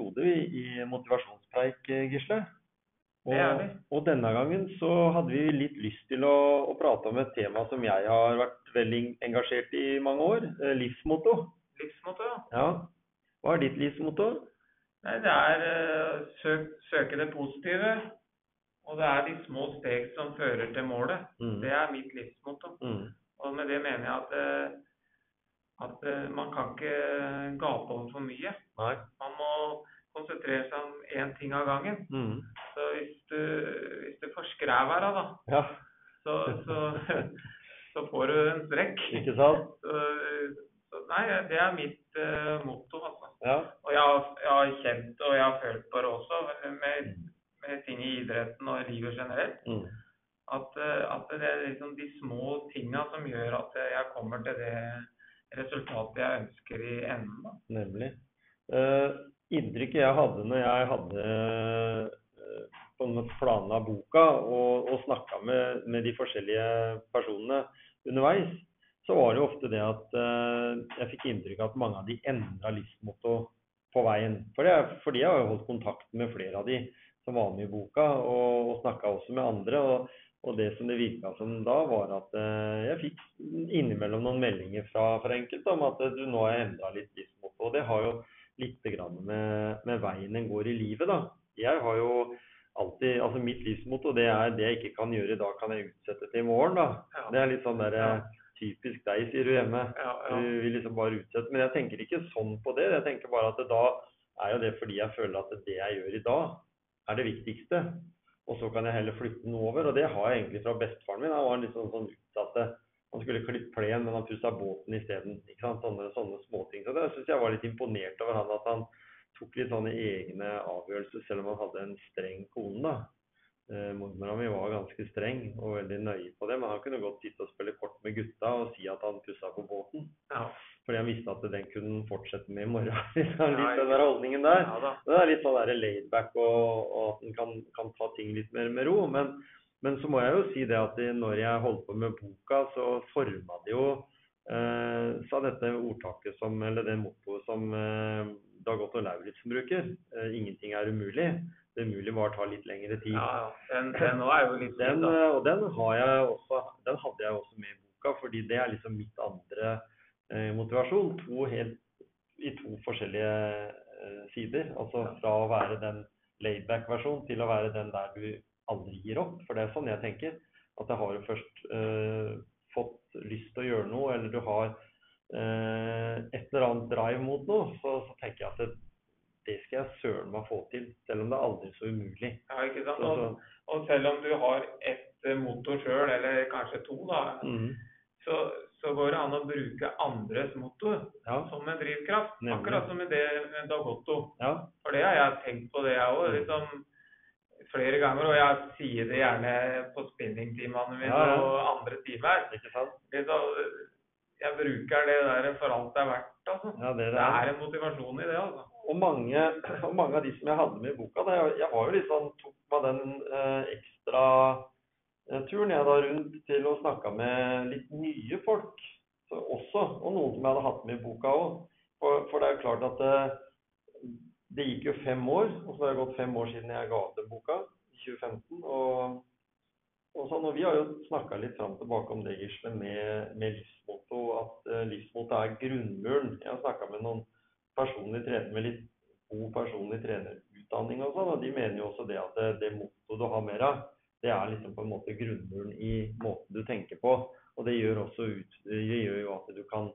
Episode vi, i Motivasjonspreik, eh, Gisle. Og, og denne gangen så hadde vi litt lyst til å, å prate om et tema som jeg har vært veldig engasjert i mange år. eh, Livsmotto. Livsmotto, ja. Hva er ditt livsmotto? Nei, det er eh, søk, søke det positive. Og det er de små steg som fører til målet. Mm. Det er mitt livsmotto. Mm. Og med det mener jeg at, at man kan ikke gape om for mye. Nei. Må seg om én ting av gangen. Mm. Så hvis du, hvis du forskrever deg, da, Ja, så, så, så får du en strekk. ikke sant? Så, så nei, det er mitt uh, motto, altså. Ja. Og jeg har, jeg har kjent og jeg har følt på det også, med, med ting i idretten og livet generelt. Mm. At, eh, at det er liksom de små tinga som gjør at jeg kommer til det resultatet jeg ønsker i enden. da. Nemlig. Eh, inntrykket jeg hadde når jeg hadde eh, på en måte planla boka og, og snakka med, med de forskjellige personene underveis, så var det ofte det at eh, jeg fikk inntrykk av at mange av de endra livsmotto på veien. For jeg, fordi jeg har jo holdt kontakt med flere av de som var med i boka, og, og snakka også med andre. og og det som det virka som da, var at eh, jeg fikk innimellom noen meldinger fra, fra enkelte om at du nå har endra litt livsmotto. Og det har jo litt grann med, med veien en går i livet, da. Jeg har jo alltid Altså mitt livsmotto det er det jeg ikke kan gjøre i dag, kan jeg utsette til i morgen, da. Ja. Det er litt sånn der typisk deg, sier du hjemme. Ja, ja. Du vil liksom bare utsette. Men jeg tenker ikke sånn på det. Jeg tenker bare at da er jo det fordi jeg føler at det jeg gjør i dag, er det viktigste. Og så kan jeg heller flytte den over. Og det har jeg egentlig fra bestefaren min. Han var litt sånn, sånn utsatt. Han skulle klippe plen, men han pussa båten isteden. Sånne, sånne småting. Så det syns jeg var litt imponert over han at han tok litt sånne egne avgjørelser, selv om han hadde en streng kone. da. Eh, Mormora mi var ganske streng og veldig nøye på det, men han kunne godt sitte og spille kort med gutta og si at han pussa på båten. Ja. Fordi han visste at den kunne han fortsette med i morgen. Liksom, litt Ja, den der holdningen der. Ja. Det er litt sånn laidback og, og at en kan, kan ta ting litt mer med ro. Men, men så må jeg jo si det at når jeg holdt på med boka, så forma det jo eh, sa dette ordtaket som, eller det mottoet som eh, Dag Otto Lauritzen bruker. Eh, ingenting er umulig. Det umulige bare tar litt lengre tid. Ja. Den, den er jo litt Den, eh, og den har jeg også, den hadde jeg også med i boka, fordi det er liksom mitt andre eh, motivasjon. To helt, I to forskjellige eh, sider. Altså fra å være den layback-versjonen til å være den der du aldri gir opp. For det er sånn jeg tenker. At jeg har jo først eh, fått lyst til å gjøre noe, eller du har eh, et eller annet drive mot noe, så, så tenker jeg at det, det skal jeg søren meg få til. Selv om det er aldri så umulig. Ja, ikke sant? Så, Og, så, og selv om du har ett eh, motor sjøl, eller kanskje to, da, mm. så, så går det an å bruke andres motor Ja, som en drivkraft. Nemlig. Akkurat som i det med Dagotto. ja, For det har jeg tenkt på, det jeg òg. Mm. Liksom, flere ganger. Og jeg sier det gjerne på spinningtimene mine Ja, ja. og andre timer. ikke sant? Liksom, jeg bruker det der for alt det er verdt, altså. Ja, det, Det er en motivasjon i det, altså. Og mange, og mange av de som jeg hadde med i boka, da, jeg, jeg var jo sånn, tok meg den eh, ekstra eh, turen jeg da rundt til å snakke med litt nye folk så også, og noen som jeg hadde hatt med i boka òg. For, for det er jo klart at eh, det gikk jo fem år, og så har det gått fem år siden jeg ga ut den boka, i 2015. og og sånn, og Vi har jo snakka litt fram tilbake om det, Gisle, med, med livsmotto. At uh, livsmotto er grunnmuren. Jeg har snakka med noen personlig trener med litt god personlig trenerutdanning og sånn, og de mener jo også det at det, det mottoet du har mer av, det er liksom på en måte grunnmuren i måten du tenker på. Og det gjør ut, det gjør jo at du kan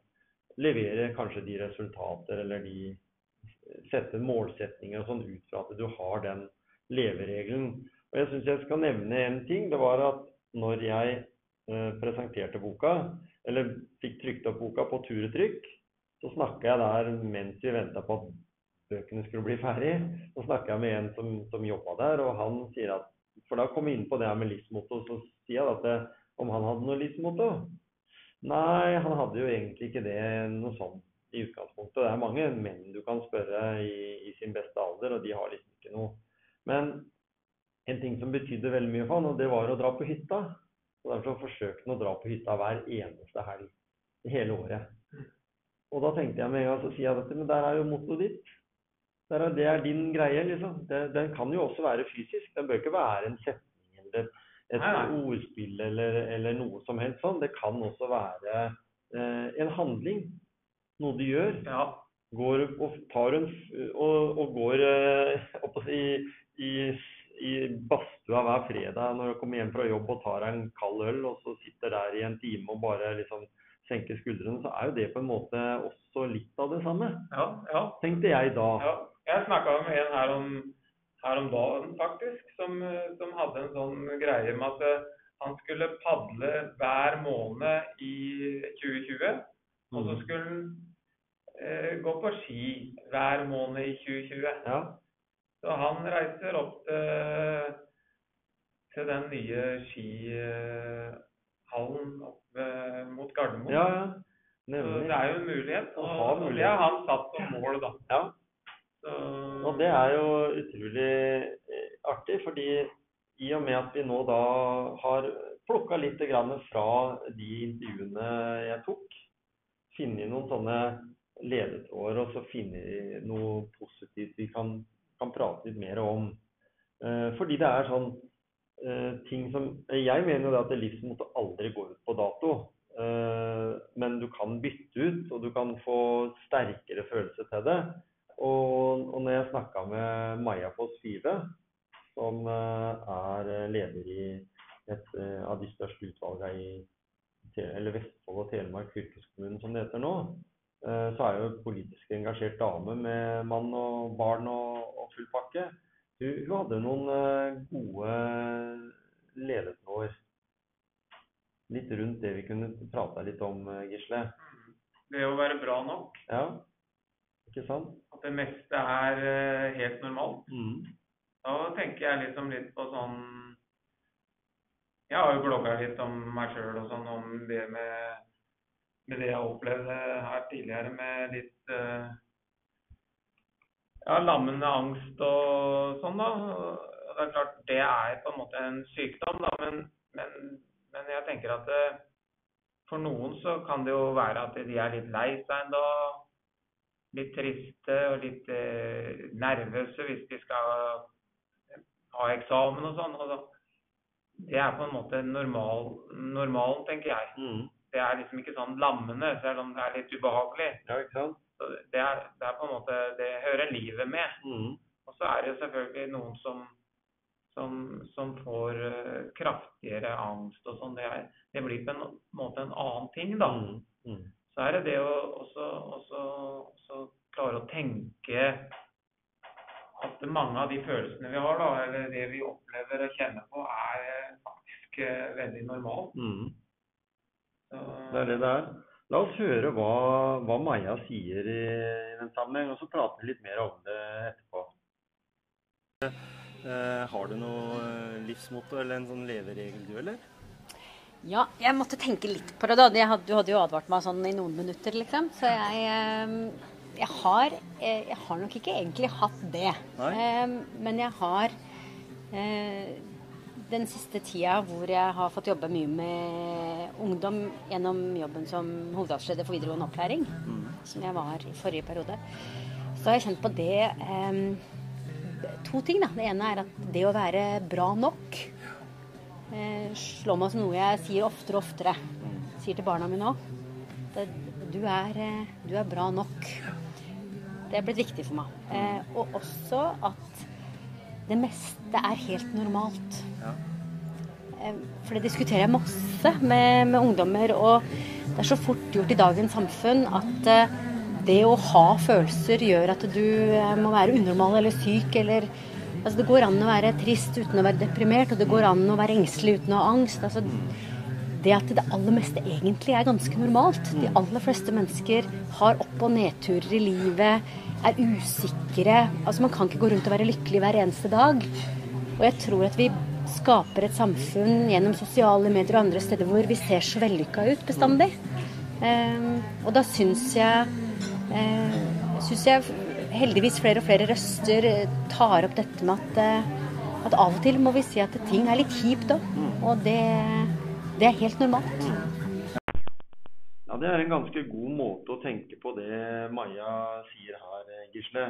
levere kanskje de resultater eller de sette målsetninger og sånn ut fra at du har den leveregelen. Og jeg syns jeg skal nevne en ting. Det var at når jeg eh, presenterte boka, eller fikk trykt opp boka på turetrykk, så snakka jeg der mens vi venta på at bøkene skulle bli ferdig. Så snakka jeg med en som, som jobba der, og han sier at For da kom vi inn på det her med livsmotto, så sier jeg at det, om han hadde noe livsmotto. Nei, han hadde jo egentlig ikke det noe sånn i utgangspunktet. Det er mange menn du kan spørre i, i sin beste alder, og de har liksom ikke noe. Men en ting som betydde veldig mye for han, og det var å dra på hytta. Og Derfor forsøkte han å dra på hytta hver eneste helg i hele året. Og da tenkte jeg med en gang så sier jeg dette, men der er jo mottoet ditt. Der er, det er din greie, liksom. Det, den kan jo også være fysisk. Den bør ikke være en setning eller et nei. ordspill eller, eller noe som helst sånn. Det kan også være eh, en handling. Noe du gjør. Ja. Går og tar en og, og går eh, opp si, i, i badstua hver fredag når du kommer hjem fra jobb og tar en kald øl, og så sitter der i en time og bare liksom senker skuldrene, så er jo det på en måte også litt av det samme. Ja. ja. Tenkte jeg da. Ja, jeg snakka med en her om, her om dagen, faktisk, som, som hadde en sånn greie med at eh, han skulle padle hver måned i 2020. Og så Mm. skulle han gå på ski hver måned i 2020. Ja. Så han reiser opp til, til den nye skihallen oppe mot Gardermoen. Ja, ja. Så det er jo en mulighet. Og, ha og det mulighet. har han satt som mål, da. Ja. Så, Og det er jo utrolig eh, artig, fordi i og med at vi nå da har plukka litt grann fra de intervjuene jeg tok, funnet noen sånne ledetråder og så finne noe positivt vi kan, kan prate litt mer om. Eh, fordi det er sånn eh, ting som Jeg mener jo at livsmote aldri går ut på dato. Eh, men du kan bytte ut, og du kan få sterkere følelse til det. Og, og når jeg snakka med Maja Foss Five, som eh, er leder i et eh, av de største utvalgene i Vestfold og Telemark fylkeskommune, som det heter nå, eh, så er jo en politisk engasjert dame med mann og barn og, og full pakke. Hun, hun hadde noen eh, gode ledetråder. Litt rundt det vi kunne prata litt om, eh, Gisle. det å være bra nok, Ja, ikke sant? at det meste er eh, helt normalt. Mm. Da tenker jeg liksom litt på sånn Jeg har jo blogga litt om meg sjøl og sånn, om det med, med det jeg opplevde her tidligere med litt eh, ja, lammende angst og sånn, da. Det er klart det er på en måte en sykdom, da, men, men, men jeg tenker at det, for noen så kan det jo være at de er litt lei seg ennå. Litt triste og litt eh, nervøse hvis de skal ha eksamen og sånn. Det er på en måte normal, normalen, tenker jeg. Mm. Det er liksom ikke sånn lammende, selv om det er litt ubehagelig. Ja, ikke sant? Så det, er, det er på en måte Det hører livet med. Mm. Og så er det selvfølgelig noen som, som, som får eh, kraftigere angst og sånn. Det, det blir på en måte en annen ting, da. Mm. Mm. Så er det det å også, også, også klare å tenke at mange av de følelsene vi har, da, eller det vi opplever og kjenner på, er faktisk eh, veldig normalt. Mm. Det er det det er. La oss høre hva, hva Maja sier i, i den sammenheng, og så prate vi litt mer om det etterpå. Eh, har du noe eh, livsmotto eller en sånn leveregel du, eller? Ja, jeg måtte tenke litt på det. da. Du hadde jo advart meg sånn i noen minutter, liksom. Så jeg, eh, jeg, har, eh, jeg har nok ikke egentlig hatt det. Nei. Eh, Men jeg har eh, den siste tida hvor jeg har fått jobbe mye med ungdom gjennom jobben som hovedavsleder for videregående opplæring, som jeg var i forrige periode, så har jeg kjent på det eh, To ting, da. Det ene er at det å være bra nok eh, slår meg som noe jeg sier oftere og oftere. Sier til barna mine òg. Du, er, eh, du er bra nok. Det er blitt viktig for meg. Eh, og også at det meste er helt normalt. Ja. for det diskuterer jeg masse med, med ungdommer, og det er så fort gjort i dagens samfunn at eh, det å ha følelser gjør at du eh, må være unormal eller syk eller Altså Det går an å være trist uten å være deprimert, og det går an å være engstelig uten å ha angst. Altså Det at det aller meste egentlig er ganske normalt. De aller fleste mennesker har opp- og nedturer i livet, er usikre. Altså Man kan ikke gå rundt og være lykkelig hver eneste dag. Og jeg tror at vi skaper et samfunn gjennom sosiale medier og andre steder hvor vi ser så vellykka ut bestandig. Um, og da syns jeg, uh, syns jeg heldigvis flere og flere røster eh, tar opp dette med at, eh, at av og til må vi si at ting er litt kjipt òg. Og det, det er helt normalt. Ja, Det er en ganske god måte å tenke på det Maja sier her, Gisle.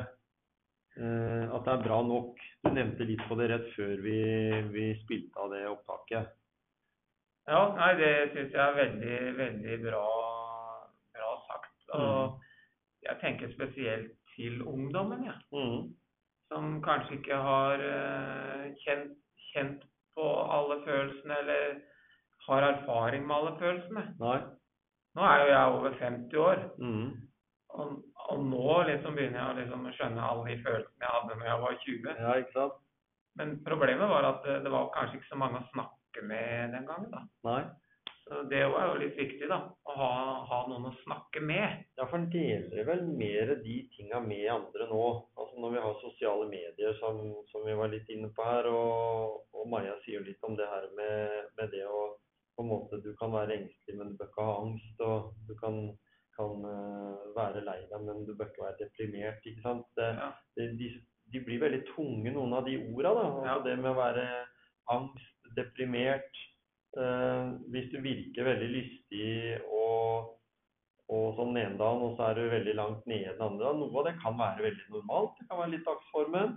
Eh, at det er bra nok. Du nevnte litt på det rett før vi, vi spilte av det opptaket. Ja, nei, det syns jeg er veldig, veldig bra, bra sagt. Og jeg tenker spesielt til ungdommen, jeg. Mhm. Som kanskje ikke har eh, kjent, kjent på alle følelsene, eller har erfaring med alle følelsene. Nei? Nå er jo jeg over 50 år, Mm. og, og nå liksom begynner jeg å liksom skjønne alle de følelsene jeg hadde når jeg var 20. Ja, ikke sant? Men problemet var at eh, det var kanskje ikke så mange å snakke med den gangen. da. Nei? Så det var jo litt viktig, da. Å ha, ha noen å snakke med. Ja, for en deler vel mer de tinga med andre nå. Altså når vi har sosiale medier, som, som vi var litt inne på her, og, og Maja sier litt om det her med, med det å på en måte Du kan være engstelig, men du bør ikke ha angst. Og du kan, kan eh, være lei deg, men du bør ikke være deprimert. ikke sant? Det, Ja. det, de, de blir veldig tunge, noen av de orda. da. Altså Ja. Det med å være angst, deprimert. Eh, hvis du virker veldig lystig og og sånn den ene dagen, og så er du veldig langt nede den andre dagen. Noe av det kan være veldig normalt. Det kan være litt dagsformen.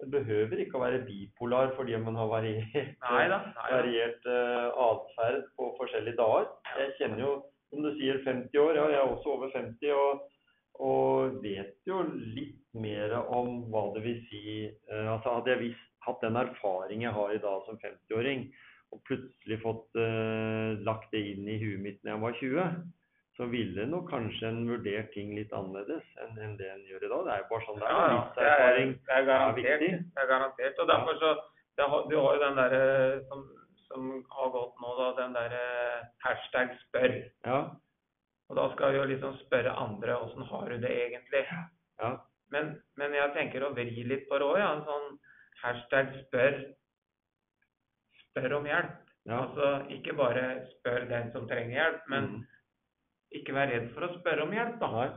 Det behøver ikke å være bipolar fordi man har variert, Nei da. Nei, da. variert uh, atferd på forskjellige dager. Jeg kjenner jo, som du sier, 50 år. Ja, jeg er også over 50 og, og vet jo litt mer om hva det vil si uh, altså Hadde jeg visst, hatt den erfaring jeg har i dag som 50-åring, og plutselig fått uh, lagt det inn i huet mitt når jeg var 20, så ville nok kanskje en vurdert ting litt annerledes enn, enn det en gjør i dag. Det er jo bare sånn det er. Ja, ja. Det er, Livserfaring. det er garantert. viktig. Det er garantert. Og derfor så det har, Du har jo den derre som, som har gått nå, da. Den derre hashtag spør. Ja. Og da skal vi jo liksom spørre andre åssen har du det egentlig. Ja. Men, men jeg tenker å vri litt på det òg, ja. En sånn hashtag spør spør om hjelp. ja. Altså ikke bare spør den som trenger hjelp, men Mm. Ikke være redd for å spørre om hjelp, da. Nei.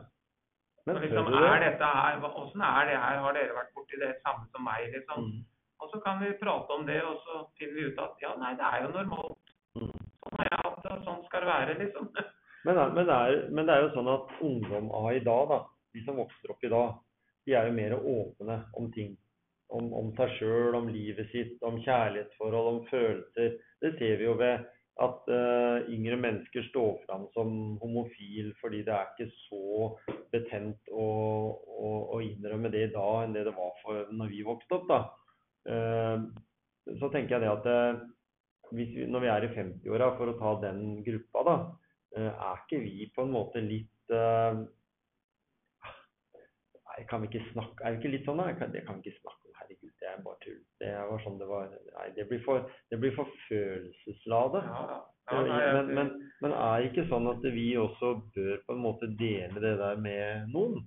Men liksom, er det? dette her, Åssen er det her? Har dere vært borti det samme som meg? liksom? Mm. Og så kan vi prate om det, og så finner vi ut at ja, nei, det er jo normalt. Mm. Sånn har jeg hatt det, og sånn skal det være, liksom. Men, men, det er, men det er jo sånn at ungdom av i dag, da, de som vokser opp i dag, de er jo mer åpne om ting. Om, om seg sjøl, om livet sitt, om kjærlighetsforhold, om følelser. Det ser vi jo ved at uh, yngre mennesker står fram som homofil fordi det er ikke så betent å, å, å innrømme det i dag enn det det var for når vi vokste opp. da. Uh, så tenker jeg det at uh, hvis vi, når vi er i 50-åra, for å ta den gruppa, da, er ikke vi på en måte litt Nei, kan vi ikke snakke Er vi ikke litt sånn, da? Det kan vi ikke snakke er bare tull. Det var sånn det var. Nei, det blir for, det blir for følelsesladet. Ja, ja. Ja, nei, men, men, men er det ikke sånn at vi også bør på en måte dele det der med noen?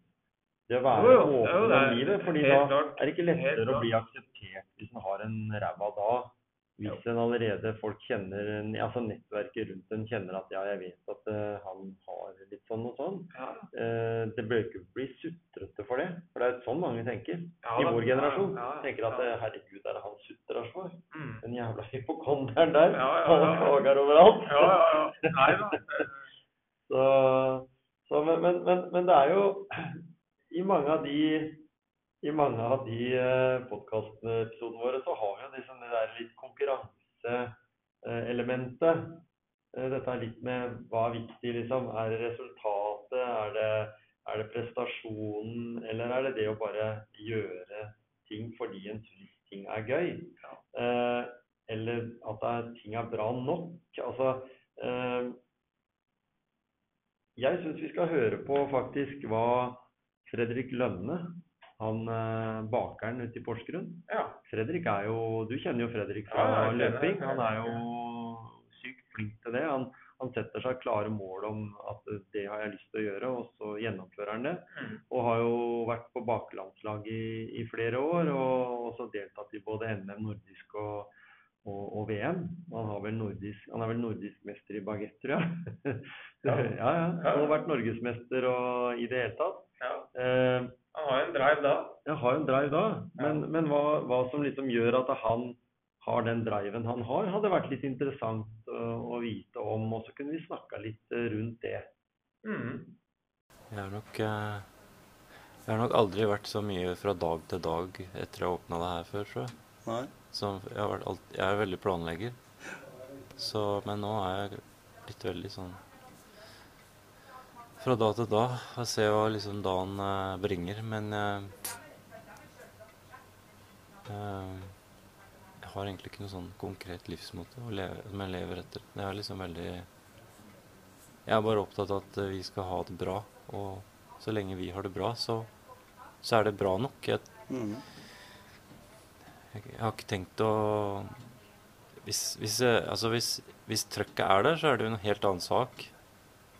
Det å være åpen om livet. fordi da klart. er det ikke lettere å bli akseptert hvis en har en ræva dag. Hvis en allerede folk kjenner altså nettverket rundt en kjenner at ja, jeg vet at uh, han har litt sånn og sånn. Ja, Uh, det bør ikke bli sutrete for det. For det er sånn mange tenker. Ja, I vår vår generasjon. Ja, Tenker at eh, herregud, er det han sutrer for? Mm. Den jævla hypokonderen der. Ja, ja, Han klager overalt. Ja, ja, ja. Nei da. Så, så men, men, men, men det er jo I mange av de i mange av de eh, podkastepisodene våre så har vi jo liksom det der litt konkurranseelementet. Eh, dette er litt med hva er viktig, liksom. Er det resultatet? Er det, er det prestasjonen? Eller er det det å bare gjøre ting fordi en syns ting er gøy? Ja. eller at det er, ting er bra nok? Altså eh, Jeg syns vi skal høre på faktisk hva Fredrik Lønne han eh, bakeren ute i Porsgrunn. Ja. Fredrik er jo Du kjenner jo Fredrik fra Ja, løping. han. Er jo sykt flink til det. Han, han setter seg klare mål om at det har jeg lyst til å gjøre, og så gjennomfører han det. Mm. Og har jo vært på baklandslag i, i flere år, og også deltatt i både NM, nordisk og, og, og VM. Han, har vel nordisk, han er vel nordisk mester i bagett, tror jeg. Ja. ja, ja. Han har vært norgesmester og i det hele tatt. ja. Eh, Han har jo en drive da. jeg har en drive da, men, Ja. men hva, hva som liksom gjør at han har den driven han har, hadde vært litt interessant å, vite om, og så kunne vi snakka litt eh, rundt det. Mm. Jeg har nok eh, Jeg har nok aldri vært så mye fra dag til dag etter jeg åpna det her før, tror jeg. Nei. Som jeg, har vært alt, jeg er veldig planlegger. Så, men nå er jeg blitt veldig sånn Fra da til da Jeg ser hva liksom dagen eh, bringer, men eh, eh, Jeg har egentlig ikke noe sånn konkret livsmåte å leve, som jeg lever etter. Jeg er liksom veldig Jeg er bare opptatt av at vi skal ha det bra. Og så lenge vi har det bra, så, så er det bra nok. Jeg jeg, jeg har ikke tenkt å Hvis, hvis, eh, altså hvis, hvis trøkket er der, så er det jo en helt annen sak.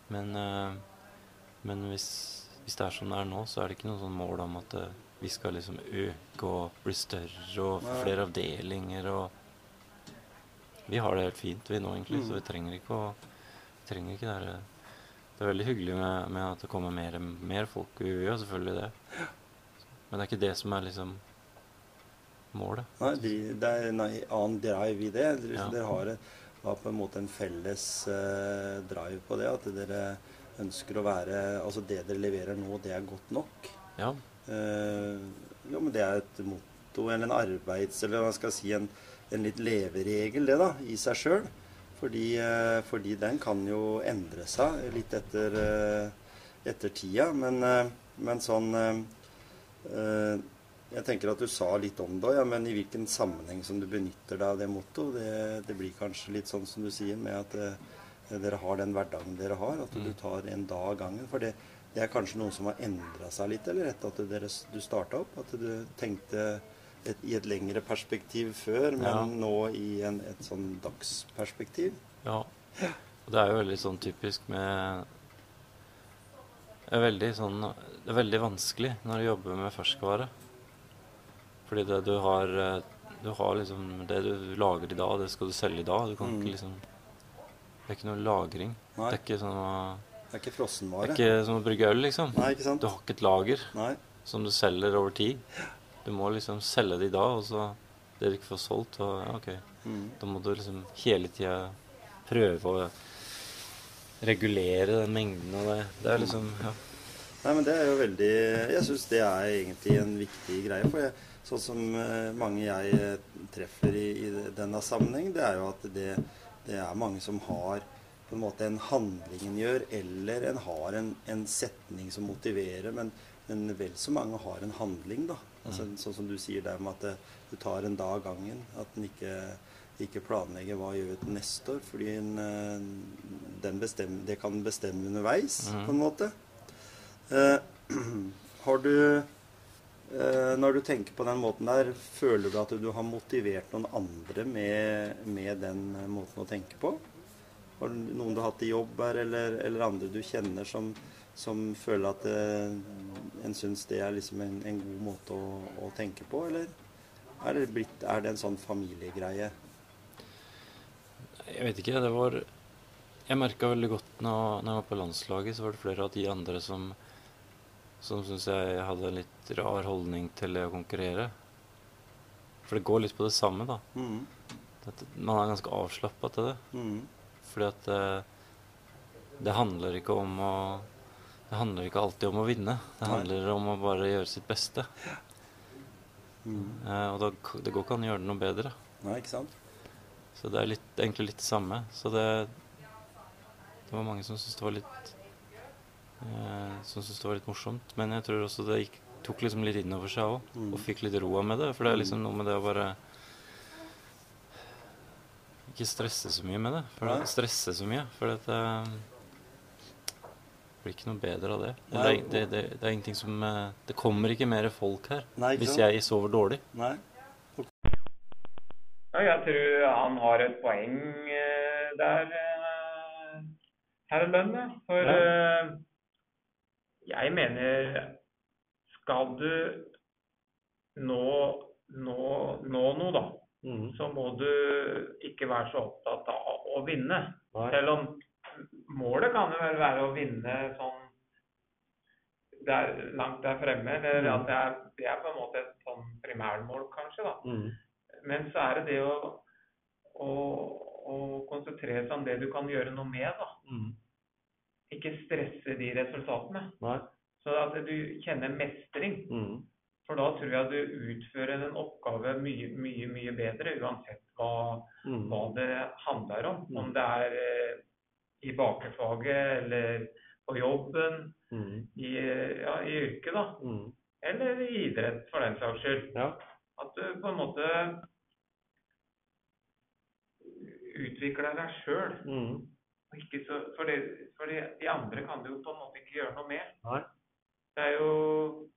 Men, eh, men hvis, hvis det er som det er nå, så er det ikke noe sånn mål om at eh, vi skal liksom øke og bli større og få flere avdelinger og Vi har det helt fint vi nå, egentlig, så vi trenger ikke å vi trenger ikke det her, Det er veldig hyggelig med, med at det kommer mer, mer folk. Vi gjør selvfølgelig det. Men det er ikke det som er liksom målet. Nei, de- det er en annen drive i det. Dere, Ja. dere har, har på en måte en felles uh, drive på det. At dere ønsker å være Altså det dere leverer nå, det er godt nok. Ja. Eh, ja, men det er et motto eller en arbeids... Eller hva skal jeg si, en, en litt leveregel, det, da, i seg sjøl. Fordi, eh, fordi den kan jo endre seg litt etter, eh, etter tida. Men, eh, men sånn eh, eh, Jeg tenker at du sa litt om det, ja, men i hvilken sammenheng som du benytter deg av det mottoet, det, det blir kanskje litt sånn som du sier, med at dere har den hverdagen dere har. At du tar en dag av gangen. For det, det er kanskje noe som har endra seg litt, eller etter at dere, du starta opp? At du tenkte et, i et lengre perspektiv før, men Ja. nå i en, et sånn dagsperspektiv? Ja. Og det er jo veldig sånn typisk med er veldig sånn Det er veldig vanskelig når du jobber med ferskvare. Fordi det du har eh, Du har liksom Det du lager i dag, det skal du selge i dag. Du kan Mm. ikke liksom Det er ikke noe lagring. Nei. Det er ikke sånn å Det er ikke Det er ikke som å brygge øl, liksom. Nei, ikke sant? Du har ikke et lager Nei. som du selger over tid. Du må liksom selge det i dag, og så det du ikke får solgt, og ja, OK. Mm. Da må du liksom hele tida prøve å regulere den mengden og det. Det er liksom ja. Nei, men det er jo veldig Jeg syns det er egentlig en viktig greie. For jeg, sånn som eh, mange jeg eh, treffer i, i denne sammenheng, det er jo at det, det er mange som har på en måte en handling en gjør, eller en har en, en setning som motiverer, men, men vel så mange har en handling, da. Altså, Sånn som du sier der med at det, du tar en dag av gangen. At en ikke, ikke planlegger hva gjør vi til neste år. Fordi en, eh, den bestem, det kan bestemme underveis, på en måte. Eh, har du Når du tenker på den måten der, føler du at du har motivert noen andre med, med den eh, måten å tenke på? Har du noen du har hatt i jobb her, eller, eller andre du kjenner som, som føler at det, en syns det er liksom en, en god måte å, å tenke på, eller er det, blitt, er det en sånn familiegreie? Jeg vet ikke. Det var Jeg merka veldig godt når, når jeg var på landslaget, så var det flere av de andre som som syns jeg hadde en litt rar holdning til det å konkurrere. For det går litt på det samme, da. Mm. At man er ganske avslappa til det. Mm. Fordi at det, det handler ikke om å Det handler ikke alltid om å vinne. Det Nei. handler om å bare gjøre sitt beste. Mm. Eh, og da, det går ikke an å gjøre det noe bedre. Nei, ikke sant? Så det er litt, egentlig litt det samme. Så det Det var mange som syntes det var litt eh, Som syntes det var litt morsomt. Men jeg tror også det gikk, tok liksom litt innover seg òg. Mm. Og fikk litt roa med det. For det er liksom noe med det å bare Ikke stresse så mye med det. For det stresse så mye. For det, det blir ikke noe bedre av det. Nei. det, er, det, det, det er ingenting som eh, Det kommer ikke mer folk her Nei, hvis jeg sover dårlig. Nei. Ja, jeg tror han har et poeng eh, der, eh, herr Lønne. For eh, jeg mener Skal du nå, nå, nå noe, da, mm. så må du ikke være så opptatt av å vinne. Nei. Selv om målet kan jo vel være å vinne sånn der, langt der fremme. Eller Mm. at det er, det er på en måte et sånn primærmål, kanskje. da. Mm. Men så er det det å, å, å konsentrere seg om det du kan gjøre noe med. da. Ikke stresse de resultatene. Nei. Så at du kjenner mestring. Mm. For da tror jeg du utfører en oppgave mye, mye, mye bedre, uansett hva, mm. hva det handler om. Mm. Om det er eh, i bakerfaget eller på jobben, mm. i, ja, i yrket, da. Mm. Eller i idrett, for den saks skyld. Ja. At du på en måte utvikler deg sjøl. Mhm. For, det- for de, de andre kan du jo på en måte ikke gjøre noe med. Nei. Det er jo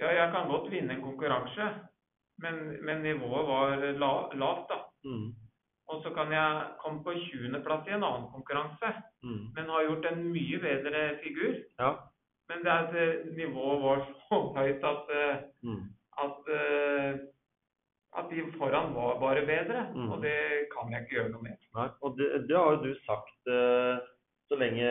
Ja, jeg kan godt vinne en konkurranse, men, men nivået var la, lavt, da. Mm. Og så kan jeg komme på 20.-plass i en annen konkurranse, mm. men har gjort en mye bedre figur. Ja. Men det er at eh, nivået var så høyt at, eh, Mhm. at, eh, at de foran var bare bedre. Mm. Og det kan jeg ikke gjøre noe med. Nei, og det, det har jo du sagt eh, så lenge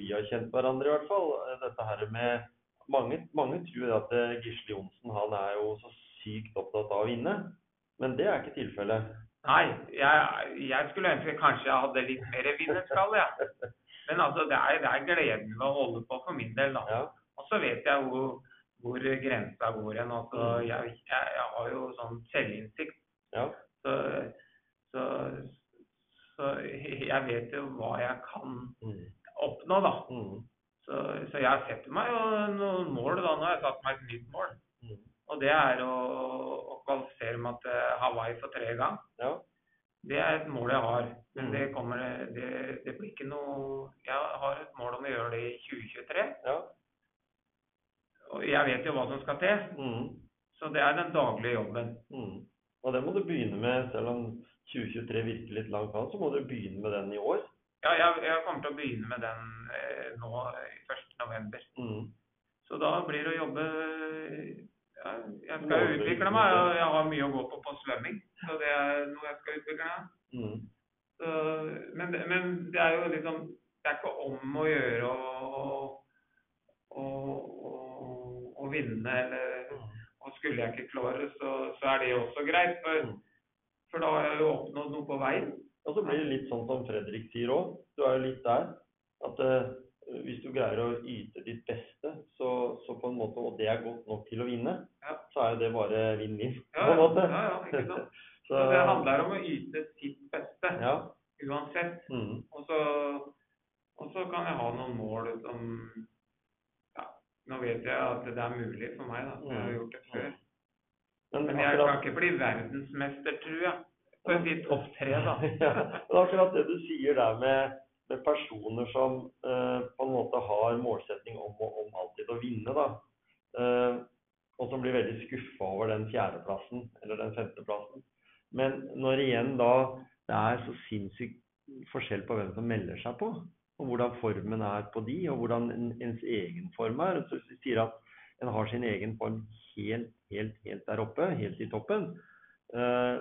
vi har kjent hverandre i hvert fall. eh, Dette her med Mange, mange tror at eh, Gisle Johnsen han er jo så sykt opptatt av å vinne, men det er ikke tilfellet. Nei, jeg, jeg skulle ønske kanskje jeg hadde litt mer vinnerskalle, jeg. Men altså, det er, det er gleden ved å holde på for min del, da. Ja. Og så vet jeg hvor, hvor grensa går hen. Altså, Mm. jeg, jeg, jeg har jo sånn selvinnsikt. Ja. Så, så, så jeg vet jo hva jeg kan Mm. oppnå, da. Mm. Så, så jeg setter meg jo noen mål, da. Nå har jeg satt meg et nytt mål. Mm. Og det er å, å kvalifisere meg til Hawaii for tredje gang. Ja. Det er et mål jeg har. Men Mm. det kommer det, det blir ikke noe Jeg har et mål om å gjøre det i 2023. Ja. Og jeg vet jo hva som skal til. Mm. Så det er den daglige jobben. Mm. Og det må du begynne med, selv om 2023 virker litt langt an, så må du begynne med den i år. Ja, jeg, jeg kommer til å begynne med den eh, nå i 1. november. Mm. Så da blir det å jobbe ja, Jeg skal jo utvikle meg. og Jeg har mye å gå på på svømming. Så det er noe jeg skal utvikle meg. Mm. Så, men, men det er jo liksom Det er ikke om å gjøre å, å, vinne, eller og skulle jeg ikke klare så, så er det også greit. For, Mm. for da har jeg jo oppnådd noe på veien. Og så blir det litt sånn som Fredrik sier òg. Du er jo litt der. At uh, hvis du greier å yte ditt beste, så, så på en måte, og det er godt nok til å vinne, Ja. så er jo det bare vinn-vinn. Ja, på en måte. ja, ja, ikke sant? Så, Så det handler om å yte sitt beste, Ja. uansett. Mm. Og så, og så kan jeg ha noen mål som Nå vet jeg at det er mulig for meg, da. Jeg har gjort det før. Men, Men jeg kan ikke bli verdensmester, tror jeg. På et litt topp tre, da. ja, men akkurat det du sier der med, med personer som eh, på en måte har målsetting om, om alltid å vinne, da. eh, og som blir veldig skuffa over den fjerdeplassen eller den femteplassen. Men når igjen da det er så sinnssykt forskjell på hvem som melder seg på, og hvordan formen er på de, og hvordan en- ens egen form er. Så hvis vi sier at en har sin egen form helt, helt, helt der oppe, helt i toppen, eh,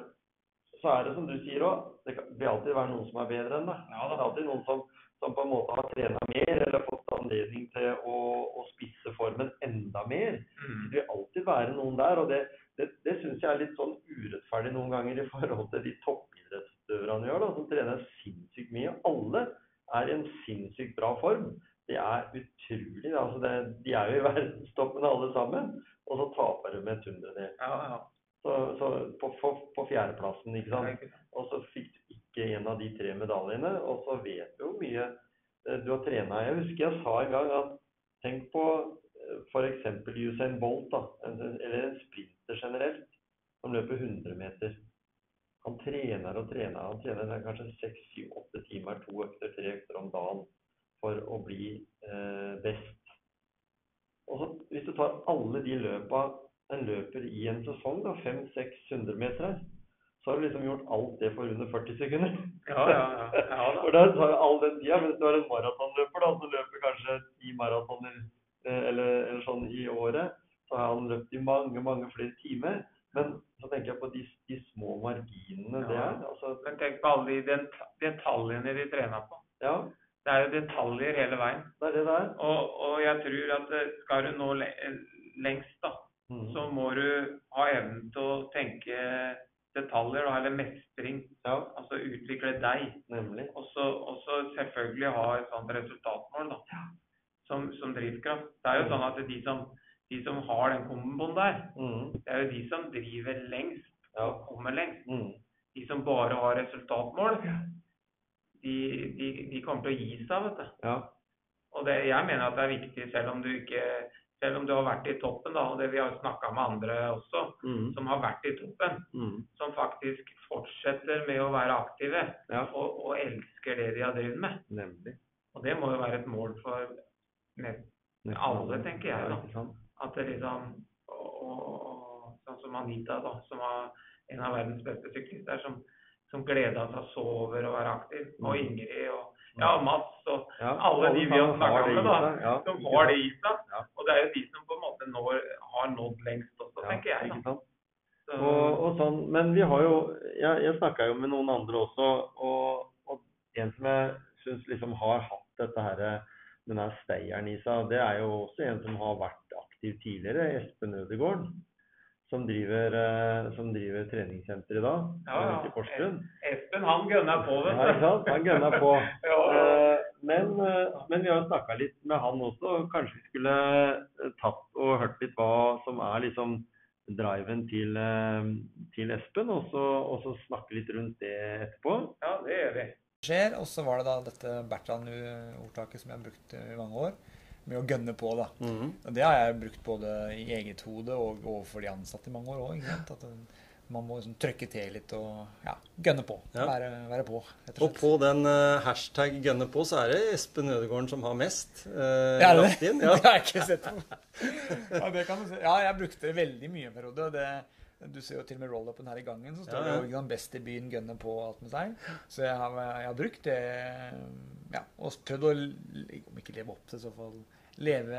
så er det som du sier òg, det vil alltid være noen som er bedre enn deg. Ja Det er alltid noen som, som på en måte har trena mer, eller fått anledning til å, å spisse formen enda mer. Mm. Det vil alltid være noen der, og det, det, det syns jeg er litt sånn urettferdig noen ganger i forhold til de toppidrettsutøverne gjør, da, som trener sinnssykt mye. Alle er i en sinnssykt bra form. Det er utrolig. Altså det, de er jo i verdenstoppen alle sammen, og så taper de med et hundredel. Ja, ja. Så, så på, på, på fjerdeplassen, ikke sant. Og så fikk du ikke en av de tre medaljene, og så vet du hvor mye eh, du har trena. Jeg husker jeg sa en gang at tenk på f.eks. Usain Bolt, da, eller en sprinter generelt, som løper 100 meter. Han trener og trener. Han trener kanskje 6-7-8 timer, to økter, tre økter om dagen for å bli eh, best. Og så, hvis du tar alle de løpa en løper i en sesong, da, 500-600 meter, så har du liksom gjort alt det for under 40 sekunder. Ja, ja, ja. ja da. For det tar jo all den tida, mens du har en maratonløper da, som løper kanskje ti maratoner eh, eller, eller sånn i året, så har han løpt i mange, mange flere timer. Men så tenker jeg på de, de små marginene det er. Altså, Men tenk på alle de detaljene de trener på. ja, Det er jo detaljer hele veien. det er det det er. Og, og jeg tror at eh, skal du nå le lengst, da, mm. så må du ha evnen til å tenke detaljer, da, eller mestring. Ja, Altså utvikle deg. nemlig. Og så og så selvfølgelig ha et sånt resultatmål da, som, som drivkraft. Det er jo sånn at de som, de som har den komboen der, mm. det er jo de som driver lengst Ja. og kommer lengst. Mm. De som bare har resultatmål, de, de, de kommer til å gi seg, vet du. Ja. Og det, jeg mener at det er viktig, selv om du ikke selv om du har vært i toppen, da, og det vi har snakka med andre også, mm. som har vært i toppen, mm. som faktisk fortsetter med å være aktive Ja, og, og elsker det de har drevet med. nemlig. Og det må jo være et mål for alle, tenker jeg, da. At det liksom og, og, og sånn som Anita, da, som er en av verdens beste syklister, som, som gleda seg så over å være aktiv. Og Mm. Ingrid og ja, Mats og Ja, alle de vi har snakka med, da, ja, som har det i seg. Ja. Og det er jo de som på en måte når, har nådd lengst også, tenker jeg. da. Så, Og, og sånn, men vi har jo Jeg, jeg snakka jo med noen andre også, og, og en som jeg syns liksom har hatt dette her, den steieren i seg, det er jo også en som har vært aktiv tidligere, Espen Ødegaard. Som driver, eh, som driver treningssenter i dag, Ja, ja. Espen, han gønner på, vet Ja, ikke sant? Han gønner på. Ja, ja. Eh, Men, eh, men vi har jo snakka litt med han også. og Kanskje vi skulle tatt og hørt litt hva som er liksom driven til, til Espen, og så, og så snakke litt rundt det etterpå. ja, det gjør vi. skjer. Og så var det da dette Bertrand-ordtaket som jeg har brukt i mange år, med å gønne på. da. Og Det har jeg brukt både i eget hode og overfor de ansatte i mange år òg. At man må liksom trykke til litt og ja, gønne på. Ja. Være, være på, rett og Og på den uh, hashtag 'gønne på', så er det Espen Ødegården som har mest Uh, Ja, det, inn. det har jeg ikke sett på. Ja, det kan du se. Ja, jeg brukte det veldig mye en periode. det du ser jo til og med roll-upen her i gangen, så står Ja, det ja. sant, 'Best i byen, gønne på' og alt med seg. Så jeg har, jeg har brukt det ja, og prøvd å, om ikke leve opp til, så fall leve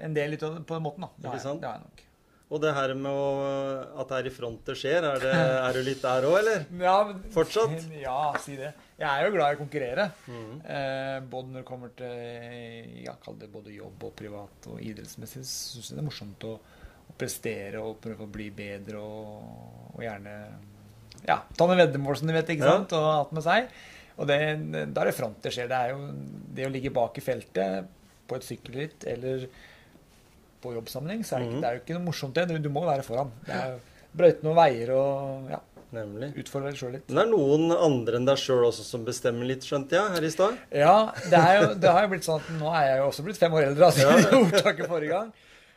en del litt av- på den måten, da. Det har jeg- Det har jeg nok. Og det her med å, at det er i front det skjer, er, det, er du litt der òg, eller? Ja, men- Fortsatt? Ja, si det. Jeg er jo glad i å konkurrere. Mhm. Eh, både når det kommer til ja, kall det både jobb og privat og idrettsmessig, syns jeg det er morsomt å prestere og prøve å bli bedre og, og gjerne ja, ta noen veddemål, som du vet, ikke Ja. sant, og alt med seg. Og det, da er det front det skjer. Det er jo det å ligge bak i feltet på et sykkelritt eller på jobbsammenheng, så er det, ikke, Mhm. det er jo ikke noe morsomt det. Du, du må være foran. Det er brøyte noen veier og ja, Nemlig. utfordre deg sjøl litt. Men det er noen andre enn deg sjøl også som bestemmer litt, skjønte jeg her i stad? Ja, det, er jo, det har jo blitt sånn at nå er jeg jo også blitt fem år eldre, altså, ja. ordtaket forrige gang.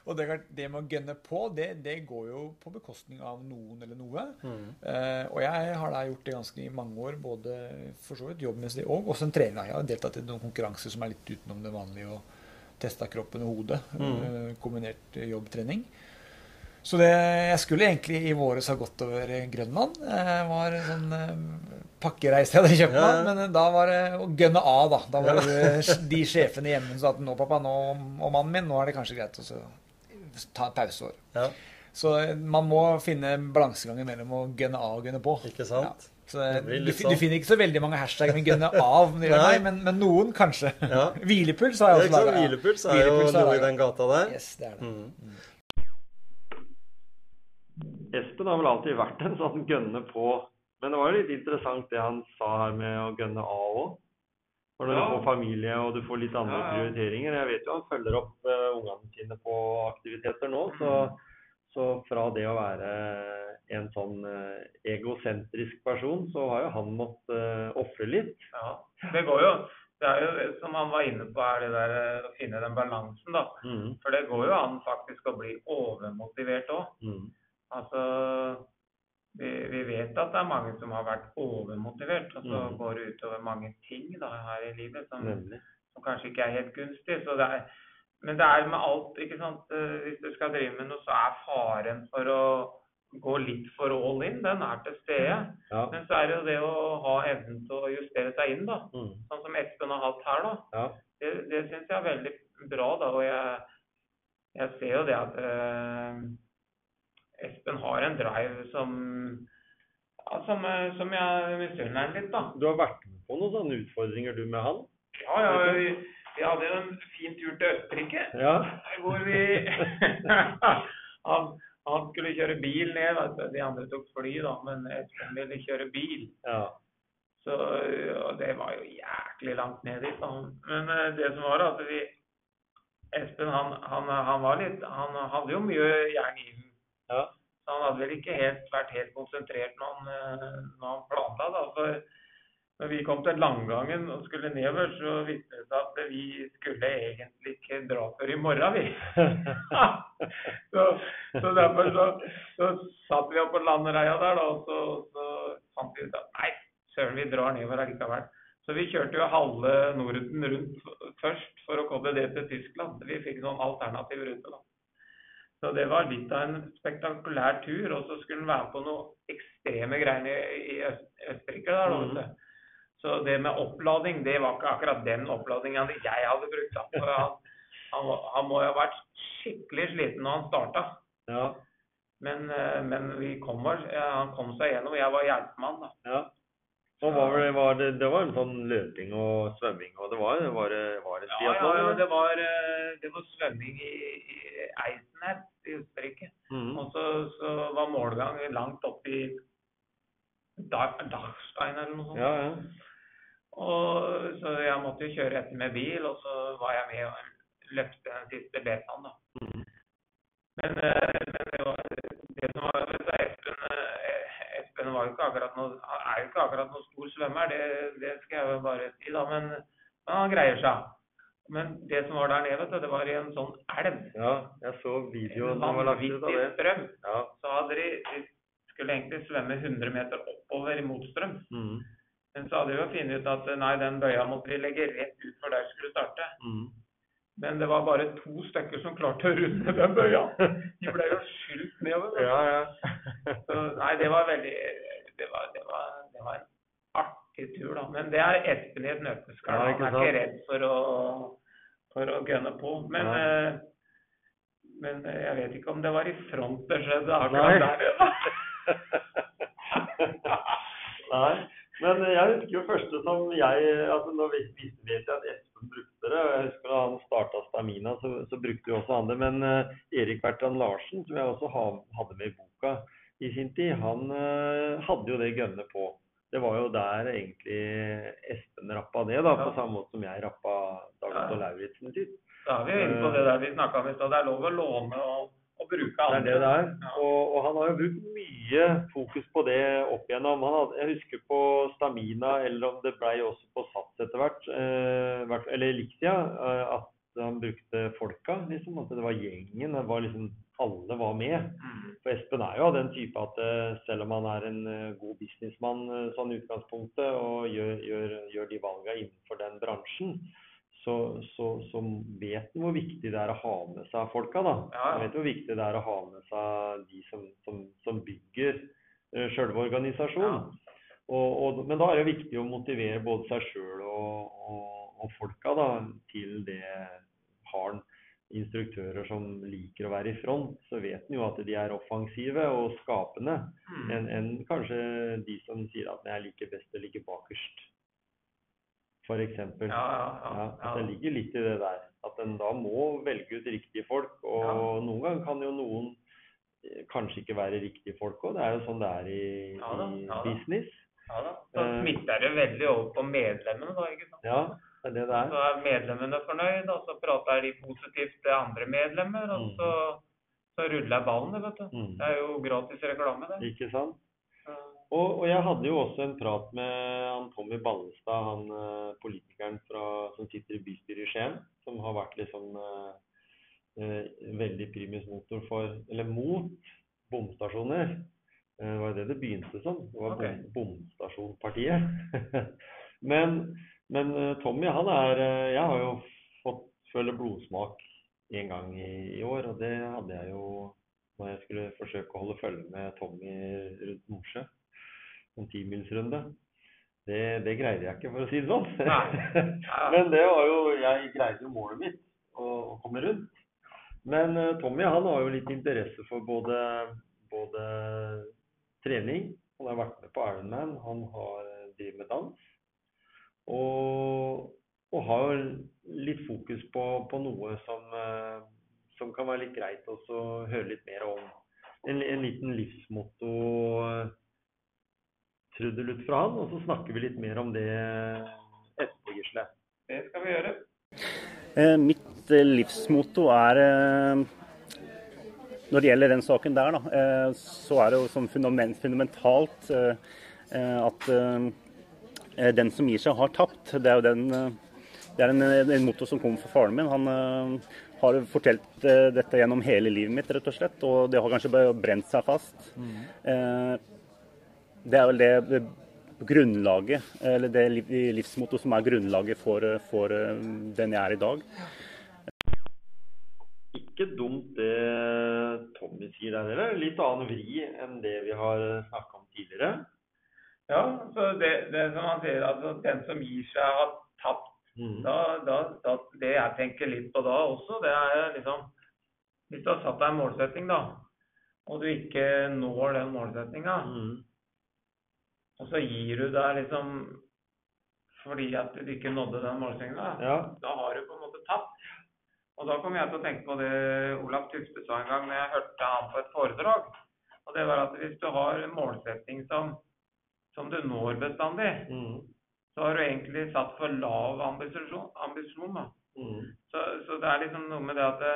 Og det, det med å gønne på, det, det går jo på bekostning av noen eller noe. Eh, og jeg har da gjort det ganske i mange år, både for så vidt jobbmessig og også en trener. Jeg har deltatt i noen konkurranser som er litt utenom det vanlige, og testa kroppen og hodet. eh, kombinert jobbtrening. Så det, jeg skulle egentlig i våres ha gått over Grønland. Det var en sånn eh, pakkereise jeg hadde kjøpt meg. Ja. Men eh, da var det å gønne av, da. Da var det de sjefene hjemme som sa at nå, pappa, nå, og mannen min, nå er det kanskje greit å så ta et pauseår. Ja, Så eh, man må finne balansegangen mellom å gønne av og gønne på. ikke sant? Så eh, du, du sånn. finner ikke så veldig mange hashtag med 'gønne av', det Nei. men, men noen kanskje. Ja. Hvilepuls har jeg også laga. Hvilepuls er jo Hvilepuls noe i den gata der. Yes, det er det. Mm. Espen har vel alltid vært en sånn gønne på. Men det var jo litt interessant det han sa her med å gønne av òg. For når Ja. du får familie og du får litt andre Ja, prioriteringer Jeg vet jo han følger opp uh, ungene sine på aktiviteter nå, så, så fra det å være en sånn uh, egosentrisk person, så har jo han måttet uh, ofre litt. Ja, det går jo. Det er jo, som han var inne på, er det der å finne den balansen, da. Mm, For det går jo an faktisk å bli overmotivert òg. mm, Altså, vi, vi vet at det er mange som har vært overmotivert, og så Mm. går det utover mange ting da, her i livet som, som kanskje ikke er helt gunstig. Så det er, men det er med alt, ikke sant. Eh, Hvis du skal drive med noe, så er faren for å gå litt for all in, den er til stede. Ja. Men så er det jo det å ha evnen til å justere seg inn, da. Mm. Sånn som Espen har hatt her, da. Ja. Det, det syns jeg er veldig bra, da. Og jeg, jeg ser jo det at eh, Espen har en drive som ja, som, eh, som jeg misunner ham litt, da. Du har vært med på noen sånne utfordringer du med han? Ja, ja, vi, vi hadde jo en fin tur til Østerrike. Ja. Hvor vi han, han skulle kjøre bil ned. De andre tok fly, da. Men Espen ville kjøre bil. Ja. Så og det var jo jæklig langt ned dit. Da. Men eh, det som var at vi Espen han, han, han var litt Han hadde jo mye jern i. Ja. Så han hadde vel ikke helt vært helt konsentrert når han, eh, når han planla. Da. For når vi kom til Langangen og skulle nedover, så viste det seg at vi skulle egentlig ikke dra før i morgen, vi. så, så derfor så, så satt vi opp på landereia der, da, og så, så fant vi ut at nei, søren, vi drar nedover allikevel. Så vi kjørte jo halve Norden rundt først for å koble det til Tyskland. Vi fikk noen alternativ rute, da. Så det var litt av en spektakulær tur. Og så skulle han være med på noe ekstreme greier i, Østerrike. der, da. Så det med opplading, det var ikke akkurat den oppladinga jeg hadde brukt. For han, han, han må jo ha vært skikkelig sliten når han starta. Ja. Men, eh, men vi kom, han kom seg gjennom. Jeg var hjelpemann, da. ja. Og var det, var det, det var en sånn løping og svømming, og det var, var, det, var det Ja, triatlon, ja, ja, det var, eh, det var svømming i, i Eisenherz i Østerrike. Mm. Og så, så var målgang langt opp i Dachstein eller noe sånt. Ja, ja. Og, så jeg måtte jo kjøre etter med bil, og så var jeg med og løpte den siste betaen, da. Mm. Men, eh, men det, var, det som var vet du, Espen, eh, Espen var jo ikke akkurat noe, er jo ikke akkurat noen stor svømmer, det, det skal jeg jo bare si, da. Men, men han greier seg. Men det som var der nede, vet du, det var i en sånn elv. ja, jeg så videoen som var lagt ut av det. strøm. Ja. Så hadde de, de skulle egentlig svømme 100 meter oppover mot strøm. Mm. Men så hadde de jo funnet ut at nei, den bøya måtte vi legge rett ut for der vi skulle starte. Mm. Men det var bare to stykker som klarte å runde den bøya. De ble jo skylt nedover. Ja, ja. Så, nei, det var veldig det var, det, var, det var en artig tur, da. Men det er Espen i et nøtteskall. Ja, Han er ikke redd for å, for å gønne på. Men, Nei. eh, men eh, jeg vet ikke om det var i front det skjedde Nei. akkurat der nede. Nei. Men jeg husker jo første som jeg altså Nå vet vi at Espen brukte det. og Jeg husker da han starta Stamina, så, så brukte jo også han det. Men eh, Erik Bertrand Larsen, som jeg også ha, hadde med i boka i sin tid, han eh, hadde jo det gønnet på. Det var jo der egentlig Espen rappa det, da, på Ja. samme måte som jeg rappa Dag. Otto Lauritzen sitt. Da er vi inne på det der vi snakka om i stad. Det er lov å låne og, og bruke Det er andre. det det er. Ja. Og, og han har jo brukt mye fokus på det opp igjennom. Han hadde, jeg husker på Stamina, eller om det blei også på Sats etter hvert, eh, eller Elixia, eh, han brukte folka, liksom. At det var gjengen. Det var liksom Alle var med. Mm. For Espen er jo av den type at eh, selv om han er en eh, god businessmann eh, sånn utgangspunktet, og gjør, gjør, gjør de valga innenfor den bransjen, så, så, så vet han hvor viktig det er å ha med seg folka. da. Han vet hvor viktig det er å ha med seg de som, som, som bygger sjølve organisasjonen. Og, og, men da er det viktig å motivere både seg sjøl og, og, og folka da, til det. Har han instruktører som liker å være i front, så vet en jo at de er offensive og skapende Mm. enn en kanskje de som sier at jeg liker best å ligge bakerst, f.eks. Ja, ja, ja, Ja, at det ligger litt i det der. At en da må velge ut riktige folk. Og Ja. noen ganger kan jo noen eh, kanskje ikke være riktige folk òg. Det er jo sånn det er i, Ja da, i business. Ja da. Så Eh. smitter det veldig over på medlemmene, da. ikke sant? Ja, det er det det Så er. er medlemmene fornøyd, og så prater de positivt til andre medlemmer, og Mm. så, så ruller ballen, det, vet du. Mm. Det er jo gratis reklame, det. Ikke sant? Og, og jeg hadde jo også en prat med han Tommy Ballestad, han eh, politikeren fra, som sitter i bystyret i Skien, som har vært liksom eh, eh, veldig primus motor for, eller mot, bomstasjoner. Eh, Det var jo det det begynte som. Det var okay. bom, bomstasjonpartiet. men, Men eh, Tommy, han er eh, Jeg har jo fått føle blodsmak en gang i, år, og det hadde jeg jo når jeg skulle forsøke å holde følge med Tommy rundt Nordsjø. En timilsrunde. Det, det greide jeg ikke, for å si det sånn. Men det var jo Jeg greide jo målet mitt, å, å komme rundt. Men eh, Tommy han har jo litt interesse for både, både trening Han har vært med på Ironman, han har driver med dans. Og, og har litt fokus på, på noe som, eh, som kan være litt greit også å høre litt mer om. En, en liten livsmotto eh, trudelutt fra han, og så snakker vi litt mer om det etterpå, Gisle. Det skal vi gjøre. Eh, mitt eh, livsmotto er eh, Når det gjelder den saken der, da, eh, så er det jo som fundament, fundamentalt at eh, den som gir seg, har tapt. Det er jo den eh, det er en, en motto som kommer fra faren min. Han eh, har fortalt eh, dette gjennom hele livet mitt, rett og slett. Og det har kanskje brent seg fast. Eh, det er vel det, grunnlaget, eller det liv- livsmottoet som er grunnlaget for, eh, for eh, den jeg er i dag. Ikke dumt det Tommy sier der heller. Litt annen vri enn det vi har snakka om tidligere. Ja, så det, det som han sier, altså den som gir seg, har tapt. Mm. Da, da, da, det jeg tenker litt på da også, det er liksom Hvis du har satt deg en målsetting, da, og du ikke når den målsettinga, Mm. og så gir du deg liksom fordi at du ikke nådde den målsettinga, Ja. da har du på en måte tapt. Og da kommer jeg til å tenke på det Olav Tufte sa en gang når jeg hørte han på et foredrag. Og det var at hvis du har en målsetting som, som du når bestandig, Mm. så har du egentlig satt for lav ambisjon. ambisjon da. Mm. Så, så det er liksom noe med det at det,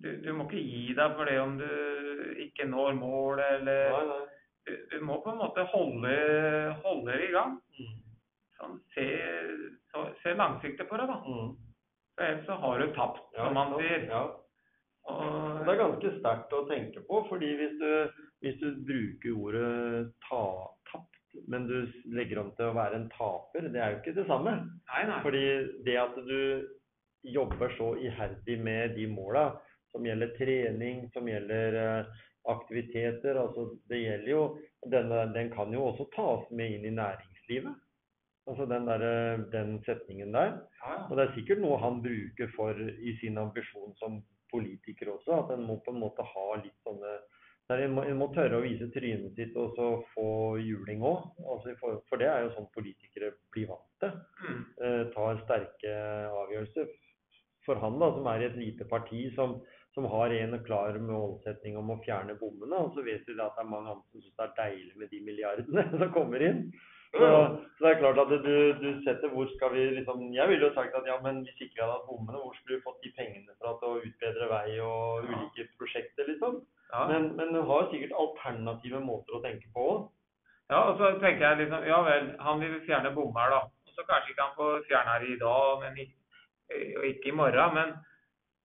du, du må ikke gi deg for det om du ikke når målet, eller Nei, nei. du, du må på en måte holde, holde det i gang. Mm. Sånn, se, så, se langsiktig på det, da. Mm. For ellers så har du tapt, Ja, som man sier. Ja. Og, Det er ganske sterkt å tenke på, fordi hvis du, hvis du bruker ordet ta, men du legger om til å være en taper, det er jo ikke det samme. nei, nei. Fordi det at du jobber så iherdig med de måla, som gjelder trening, som gjelder eh, aktiviteter, altså det gjelder jo denne, Den kan jo også tas med inn i næringslivet. Altså den, der, eh, den setningen der. Ja. Og det er sikkert noe han bruker for i sin ambisjon som politiker også, at en må på en måte ha litt sånne der en, må, en må tørre å vise trynet sitt og så få juling òg. Altså, for det er jo sånn politikere blir vant til. Mm. Eh, tar sterke avgjørelser. For han da, som er i et lite parti som, som har en klar målsetning om å fjerne bommene, og så vet vi da at det er mange andre som syns det er deilig med de milliardene som kommer inn. Så, så det er klart at du, du setter hvor skal vi liksom Jeg ville jo sagt at ja, men hvis ikke vi hadde hatt bommene, hvor skulle vi fått de pengene fra til å utbedre vei og ulike. Men, men du har sikkert alternative måter å tenke på òg. Ja, og så tenker jeg liksom, ja vel, han vil fjerne bommer da. Og så kanskje ikke han får fjerne her i dag, men ikke, og ikke i morgen. Men,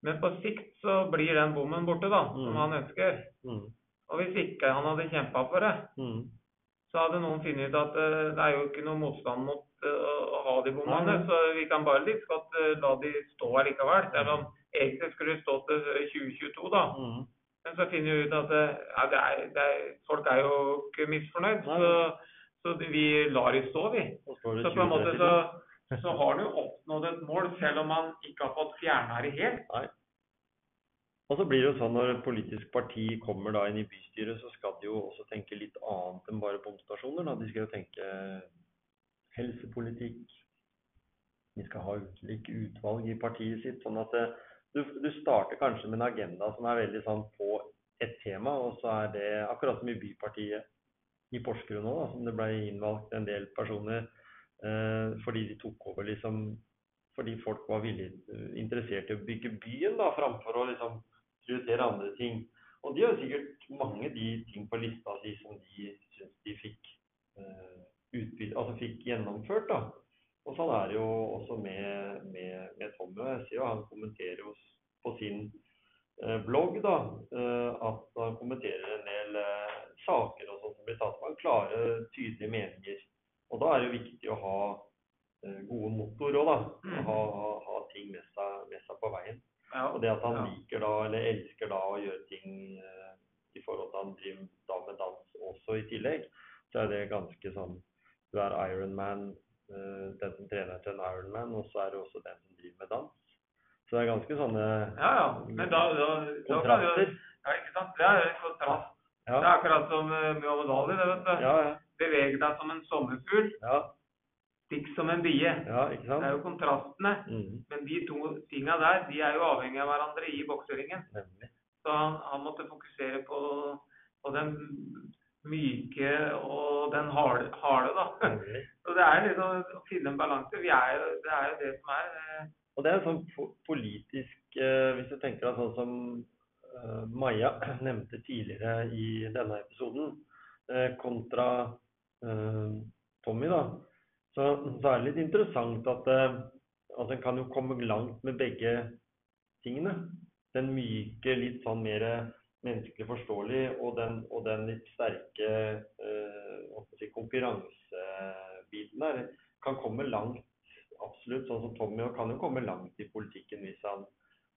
men på sikt så blir den bommen borte da, som Mm. han ønsker. Mm. Og hvis ikke han hadde kjempet for det, Mm. så hadde noen funnet ut at uh, det er jo ikke noe motstand mot uh, å ha de bommene, så vi kan bare litt godt uh, la de stå likevel. Selv om egentlig skulle de stå til 2022 da. Men så finner vi ut at eh, ja, det er, det er, folk er jo ikke misfornøyd, så, så vi lar de stå, vi. Så det på en måte så, så har du oppnådd et mål, selv om man ikke har fått fjerna det helt. Nei. Og så blir det jo sånn når et politisk parti kommer da inn i bystyret, så skal de jo også tenke litt annet enn bare bomstasjoner. Da. De skal jo tenke helsepolitikk. De skal ha ulike utvalg i partiet sitt. Sånn at det, du, du starter kanskje med en agenda som er veldig sånn på et tema, og så er det akkurat som i Bypartiet i Porsgrunn òg, som det ble innvalgt en del personer eh, fordi de tok over liksom fordi folk var villige, interessert i å bygge byen da, framfor å liksom prioritere andre ting. Og de har sikkert mange de ting på lista si som de syns de fikk, eh, utbytte, altså fikk gjennomført. da. Og sånn er det jo også med, med, med Tommy. Jeg ser jo han kommenterer jo på sin eh, blogg da, eh, at han kommenterer en del eh, saker og sånt som blir tatt. Han klare, tydelige meninger. Og da er det jo viktig å ha eh, gode motor òg, da. Ha, ha, ting med seg, med seg på veien. Ja. Og det at han Ja. liker da, eller elsker da å gjøre ting i forhold til han driver da med dans også i tillegg, så er det ganske sånn Du er Ironman, den som trener til en Ironman, og så er det også den som driver med dans. Så det er ganske sånne Ja, ja. Men da, da, da jo. Ja, ikke sant. Det er en kontrast. Det er akkurat som uh, Muhammad Ali, det, vet du. ja, ja. Beveg deg som en sommerfugl, ja, stikk som en bie. ja ikke Det er jo kontrastene. Mhm, Men de to tinga der, de er jo avhengig av hverandre i bokseringen. Så han, han måtte fokusere på, på den myke og den harde, harde da. nemlig. Så det er liksom å finne en balanse. Vi er jo, det er jo det som er eh, Og det er sånn politisk eh, Hvis du tenker deg sånn som eh, Maja nevnte tidligere i denne episoden, kontra Tommy, da, så, så er det litt interessant at altså en kan jo komme langt med begge tingene. Den myke, litt sånn mer menneskelig forståelig, og den, og den litt sterke eh, si, konkurransebiten der kan komme langt absolutt, sånn som Tommy, og kan jo komme langt i politikken hvis han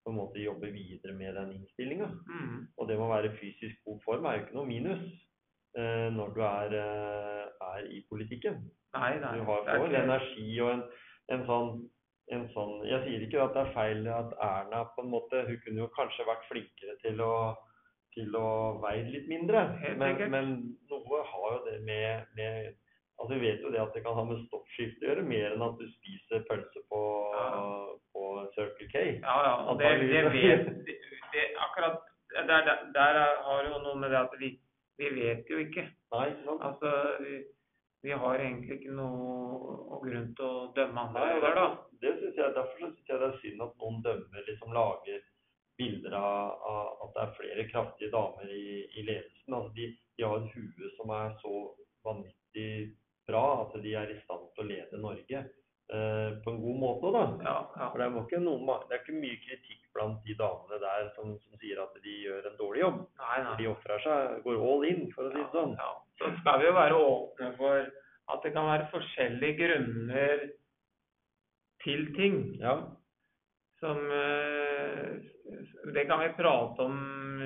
på en måte jobber videre med den innstillinga. mm, Og det må være fysisk god form er jo ikke noe minus eh, når du er, eh, er i politikken. Nei, nei. Du har får ikke- energi og en, en sånn en sånn, Jeg sier ikke at det er feil at Erna på en måte Hun kunne jo kanskje vært flinkere til å til å veie litt mindre. Men, men noe har jo det med, med Altså Vi vet jo det at det kan ha med stoppskifte å gjøre, mer enn at du spiser pølse på, Ja. på Circle K. Ja, ja. Og det, det vet det, det, Akkurat der, der, der er- har jo noe med det at vi, vi vet jo ikke. Nei, ikke sant? Altså, vi, vi har egentlig ikke noe grunn til å dømme andre Nei, der, da. det synes jeg, derfor syns jeg det er synd at noen dømmer, liksom lager bilder av, av at det er flere kraftige damer i, i ledelsen. Altså de, de har et hue som er så vanvittig bra at de er i stand til å lede Norge eh, på en god måte. da. Ja, ja. For det er, ikke noen, det er ikke mye kritikk blant de damene der som, som sier at de gjør en dårlig jobb. Nei, nei. De ofrer seg, går all in, for å si det sånn. Ja, så skal vi jo være åpne for at det kan være forskjellige grunner til ting. Ja, Som eh, Det kan vi prate om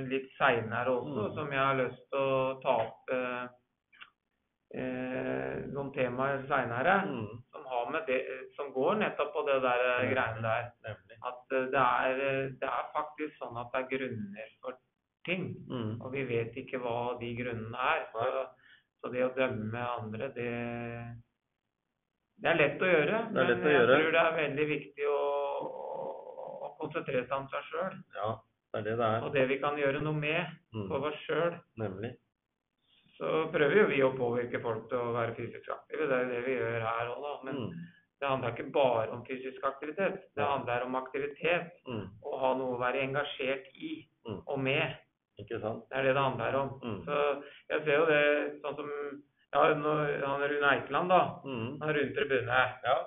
litt seinere også, Mm. som jeg har lyst til å ta opp eh, eh, noen temaer seinere. mm, Som, har med det, som går nettopp på det der eh, greiene der. nemlig. At eh, det er, det er faktisk sånn at det er grunner for ting. Mm. Og vi vet ikke hva de grunnene er. Så, så det å dømme andre, det, det er lett å gjøre. Men jeg gjøre. tror det er veldig viktig å, seg om seg sjøl. Ja, det er det det er. Og det vi kan gjøre noe med Mm. for oss sjøl. Nemlig. Så prøver jo vi å påvirke folk til å være fysisk aktive. Det er jo det vi gjør her òg, da. Men Mm. det handler ikke bare om fysisk aktivitet. Det handler om aktivitet. Mm. Å ha noe å være engasjert i Mm. og med. Ikke sant? Det er det det handler om. Mm. Så jeg ser jo det sånn som ja, nå- han Rune Eikeland, da. Mm. Han rundt tribunet. Ja.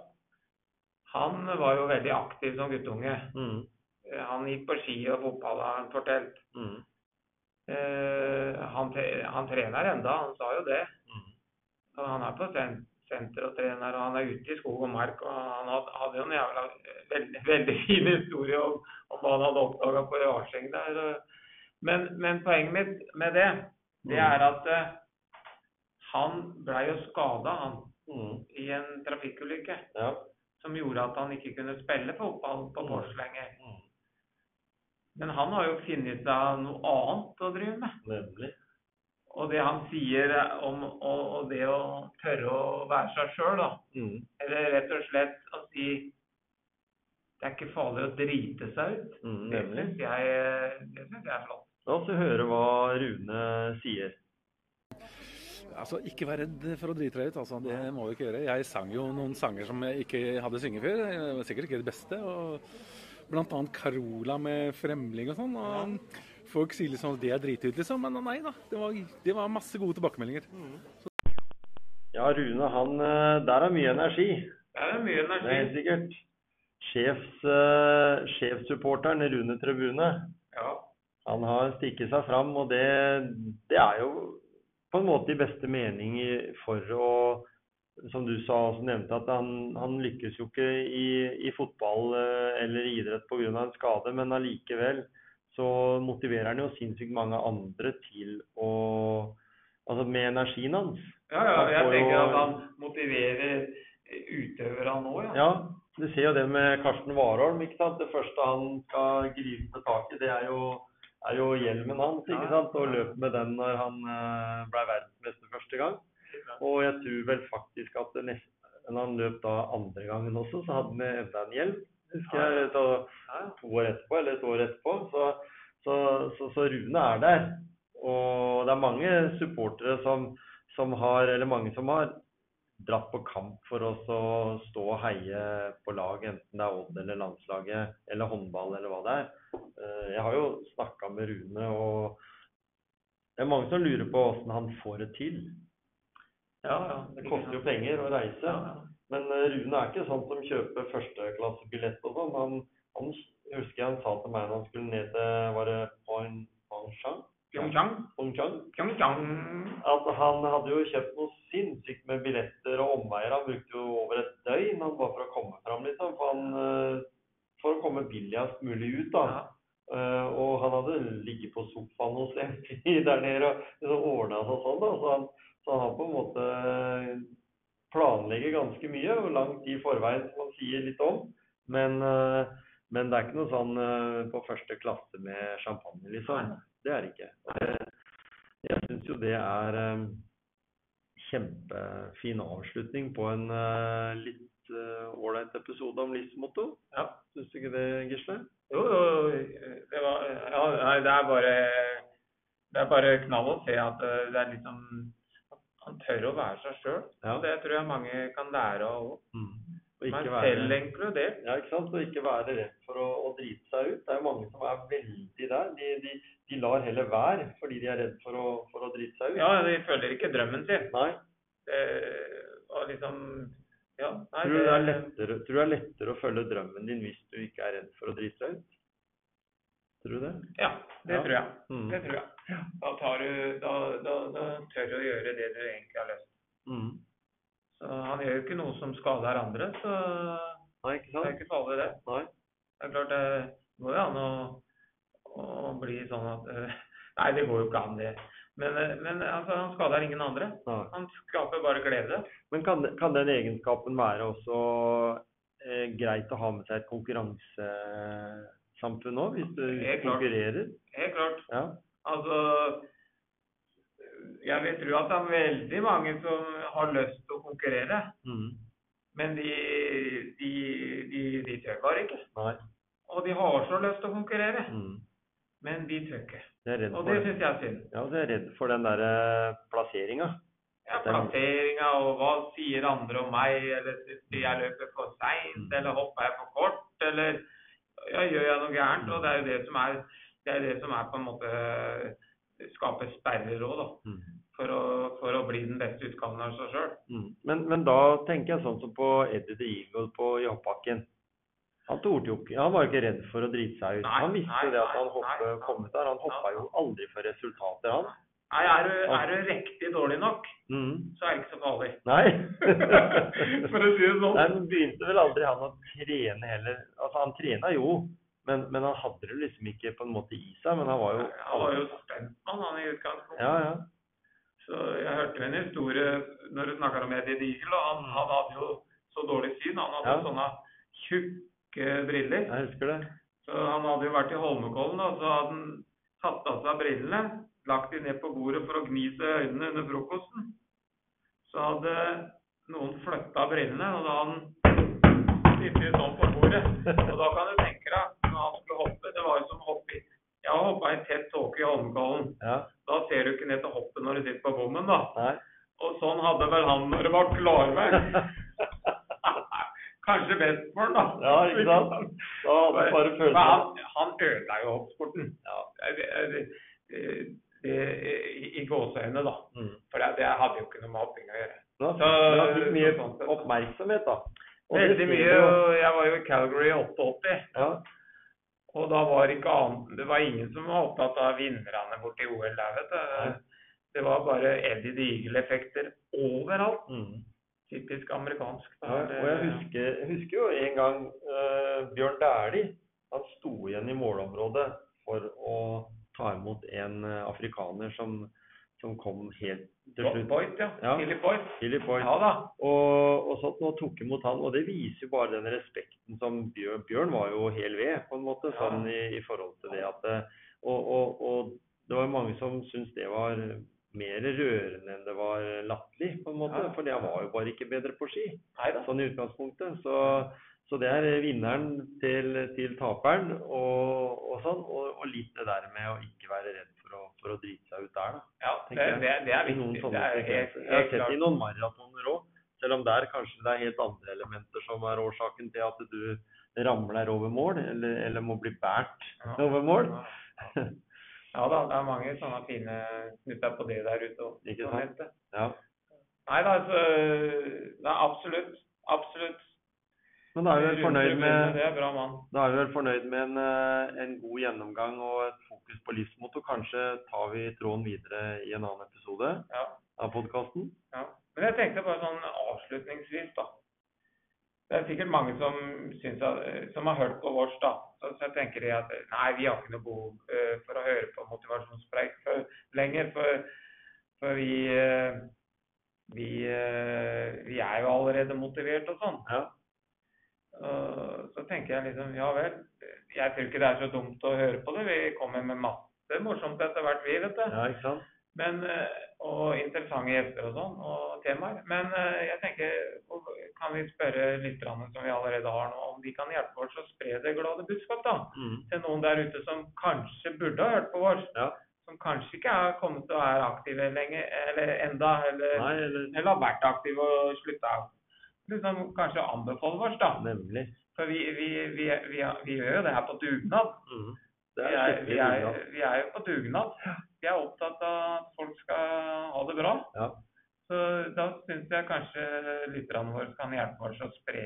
Han var jo veldig aktiv som guttunge. Mm. Eh, Han gikk på ski og fotball, har han fortalt. Mm. Eh, han, han trener enda, han sa jo det. Mm. Han er på sen senter og trener, og han er ute i skog og mark. og Han hadde, jo en jævla veldig, veldig fin historie om, om hva han hadde oppdaga på Jarseng der. Men, men poenget mitt med det, det Mm. er at eh, han blei jo skada, han, Mm. i en trafikkulykke. Ja. Som gjorde at han ikke kunne spille fotball på Mm. Lenger. Mm. Men han har jo funnet seg noe annet å drive med. Nemlig. Og det han sier om og, og det å tørre å være seg sjøl, da. Mm. Eller rett og slett å si det er ikke farlig å drite seg ut. Mm, Det nemlig. syns jeg, det synes jeg er flott. La oss høre hva Rune sier. Altså, Ikke vær redd for å drite deg ut. altså, Det må du ikke gjøre. Jeg sang jo noen sanger som jeg ikke hadde sunget før. Det Sikkert ikke det beste. og Blant annet Carola med 'Fremling' og sånn. og Folk sier liksom at det er dritdyrt, liksom. Men nei da. Det var, det var masse gode tilbakemeldinger. Ja, Rune, han eh, Der er mye energi. Der er mye energi. Det er helt sikkert. Sjefs, uh, sjefssupporteren Rune Tribune, Ja. han har stikket seg fram, og det, det er jo på en måte i beste mening for å som du sa også nevnte, at han, han lykkes jo ikke i, i fotball eh, eller idrett pga. en skade, men allikevel så motiverer han jo sinnssykt mange andre til å Altså med energien hans. Ja, ja, jeg tenker at han motiverer utøverne nå, ja. Ja, du ser jo det med Karsten Warholm. ikke sant? Det første han skal gripe tak i, det er jo, er jo hjelmen hans. ikke sant? Og løp med den når han eh, ble verdensmester første gang. Og jeg tror vel faktisk at når han løp da andre gangen også, så hadde vi enda en hjelm. Husker jeg, så To år etterpå, eller et år etterpå. Så, så, så, så Rune er der. Og det er mange supportere som, som har, eller mange som har dratt på kamp for oss å stå og heie på lag, enten det er Odd eller landslaget eller håndball eller hva det er. Eh, Jeg har jo snakka med Rune, og det er mange som lurer på åssen han får det til. Ja, ja. Det koster jo penger å reise. Men eh, Rune er ikke sånn som kjøper førsteklassebillett og sånn. Han, han husker han sa til meg da han skulle ned til var det Pyeongchang? Pyeongchang. Pyeongchang? At han hadde jo kjøpt noe sinnssykt med billetter og omveier. Han brukte jo over et døgn han bare for å komme fram, liksom. For, han, eh, for å komme billigst mulig ut, da. Eh, og han hadde ligget på sofaen hos MTI der nede og liksom ordna seg sånn, da. Så han, han har på en måte planlegger ganske mye, og lang tid i forveien, som man sier litt om. Men, eh, men det er ikke noe sånn eh, på første klasse med champagne, liksom. Det er det ikke. Det, jeg syns jo det er eh, kjempefin avslutning på en litt ålreit episode om livsmotto. Ja. Syns du ikke det, Gisle? Jo, jo, det var Ja, nei, det er bare Det er bare knall å se at det er liksom Han tør å være seg sjøl. Ja. Det tror jeg mange kan lære av òg. Mm. Meg være- selv inkludert. Ja, ikke sant? Og ikke være redd for å, å drite seg ut. Det er mange som er veldig der. De, de, de lar heller være fordi de er redd for å, for å drite seg ut. Ja, de følger ikke drømmen sin. Nei. Det og liksom Ja, nei, Tror du, det er lettere, tror du det er lettere å følge drømmen din hvis du ikke er redd for å drite deg ut? Tror du det? Ja, det Ja. tror jeg. Mm. Det tror jeg. Da, tar du, da, da, da tør du å gjøre det du egentlig har lyst til. Mm. Så han gjør jo ikke noe som skader andre, så Nei, ikke det er ikke farlig, det. Nei. Det er klart det går jo an å, å bli sånn at eh, Nei, det går jo ikke an, det. Men, eh, men altså, han skader ingen andre. Nei. Han skaper bare glede. Men kan, kan den egenskapen være også eh, greit å ha med seg et konkurransesamfunn òg, hvis du Helt klart. konkurrerer? Helt klart. Ja. Altså Jeg vil tro at det er veldig mange som har lyst til å konkurrere. Mm. Men de, de, de, de tør bare ikke. Nei. Og de har så lyst til å konkurrere, Mm. men de tør ikke. Og det syns jeg er synd. Ja, du er redd for den derre plasseringa. Ja, plasseringa og hva sier andre om meg, eller syns de jeg løper for seint, eller hopper jeg for kort, eller ja, gjør jeg noe gærent? Og det er jo det som er, det er, det som er på en måte skaper sperrer òg, da. Mm. For å, for å bli den beste utgaven av seg sjøl. Mm. Men, men da tenker jeg sånn som på Eddie the Eagle på, i hoppbakken. Han jo ikke, han var jo ikke redd for å drite seg ut. Nei, han visste nei, det at han hoppet, hoppe, nei. kom ut der. Han hoppa jo aldri for resultater, han. Nei, er du, er du riktig dårlig nok, Mm. så er det ikke så farlig. Nei. For å si det sånn. Nei, men begynte vel aldri han å trene heller. Altså, han trena jo, men, men han hadde det liksom ikke på en måte i seg. Men han var jo Han var jo spentmann, han i utgangspunktet. Ja, ja. Så jeg hørte en historie når du snakker om Eddie Diegel, og han, han hadde jo så dårlig syn. Han hadde Ja. sånne tjukke briller. Jeg husker det. Så han hadde jo vært i Holmenkollen, og så hadde han tatt av seg brillene, lagt de ned på bordet for å gni seg i øynene under frokosten. Så hadde noen flytta brillene, og da han sittet sånn på bordet. Og da kan du tenke deg, når han skulle hoppe, det var jo som å hoppe i Jeg har hoppa i tett tåke i Holmenkollen. Ja. Da ser du ikke ned til hoppet når du sitter på bommen, da. Nei. Og sånn hadde vel han når det var klarvær. Kanskje best for han, da. Ja, ikke sant? Da hadde bare følt Men han, han ødela jo hoppsporten. Ja. I i gåseøyne, da. Mm. For det, det hadde jo ikke noe med hopping å gjøre. Da, Så- han fikk mye så sånn oppmerksomhet, da. Og Veldig mye. og Jeg var jo i Calgary i 88. Ja. Og da var ikke annet Det var ingen som var opptatt av vinnerne borti OL der, vet du. Det var bare Eddie Diegel-effekter overalt. Mm. typisk amerikansk. Da. Ja, og jeg husker, jeg husker jo en gang uh, Bjørn Dæhlie. Han sto igjen i målområdet for å ta imot en eh, afrikaner som, som kom helt til slutt. Boyd, ja. Ja. Philip Boyd. Philip Boyd. Ja da. Og, og sånt, og tok imot han, og det viser jo bare den respekten som Bjørn, Bjørn var jo hel ved, på en måte, sånn i, i forhold til det at eh, og, og, og det var mange som syntes det var mer rørende enn det var latterlig, på en måte. Ja. For jeg var jo bare ikke bedre på ski, Neida. sånn i utgangspunktet. Så, så det er vinneren til, til taperen, og, og sånn. Og, og litt det der med å ikke være redd for å, for å drite seg ut der, da. Ja, det, det, det er viktig. sånne Det er helt. Jeg har sett i noen maratoner òg, selv om der kanskje det er helt andre elementer som er årsaken til at du ramler over mål, eller, eller må bli båret Ja. over mål. Ja da, det er mange sånne fine snutter på det der ute. og- Ikke sant? Ja. Nei da, altså det er Absolutt. Absolutt. Men da er vi vel fornøyd med, da er vi vel fornøyd med en, eh, en god gjennomgang og et fokus på livsmotto. Kanskje tar vi tråden videre i en annen episode Ja. av podkasten. Ja. Men jeg tenkte bare sånn avslutningsvis, da. Det er sikkert mange som, at, som har hørt på vårs, da. Så, så tenker de at nei, vi har ikke noe behov eh, for å høre på motivasjonspreik for, lenger. For, for vi, eh, vi, eh, vi er jo allerede motivert og sånn. Ja. Og så tenker jeg liksom, ja vel. Jeg tror ikke det er så dumt å høre på det. Vi kommer med masse morsomt etter hvert, vi, vet du. ja, ikke sant? Men, eh, og interessante gjester og sånn, og temaer. Men eh, jeg tenker, kan vi spørre lytterne som vi allerede har nå, om de kan hjelpe oss å spre det glade budskap da, Mm. til noen der ute som kanskje burde ha hørt på oss, Ja. som kanskje ikke er kommet å være aktive lenge, eller enda, eller, Nei, eller eller har vært aktive og slutta. Liksom, kanskje anbefale oss da. Nemlig. For vi, vi, vi, vi, vi gjør jo det her på dugnad. Mm. Er, er vi, er, vi er jo på dugnad. Vi er opptatt av at folk skal ha det bra. Ja. Så da syns jeg kanskje lytterne våre kan hjelpe oss å spre,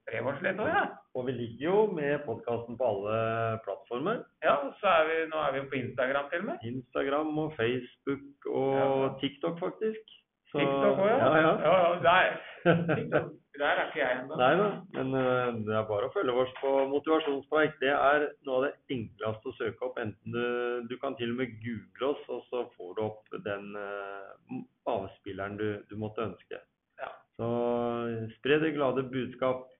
spre oss litt òg, ja. Og vi ligger jo med podkasten på alle plattformer. ja. Så er vi, nå er vi jo på Instagram til og med. Instagram og Facebook og ja. TikTok, faktisk. Så- TikTok òg, ja. ja, ja. ja, der, TikTok, der er ikke jeg ennå. Nei da, men uh, det er bare å følge oss på motivasjonspreik. Det er noe av det enkleste å søke opp. Enten du, du kan til og med google oss, og så får du opp den uh, avspilleren du, du måtte ønske. Ja. Så spre det glade budskap.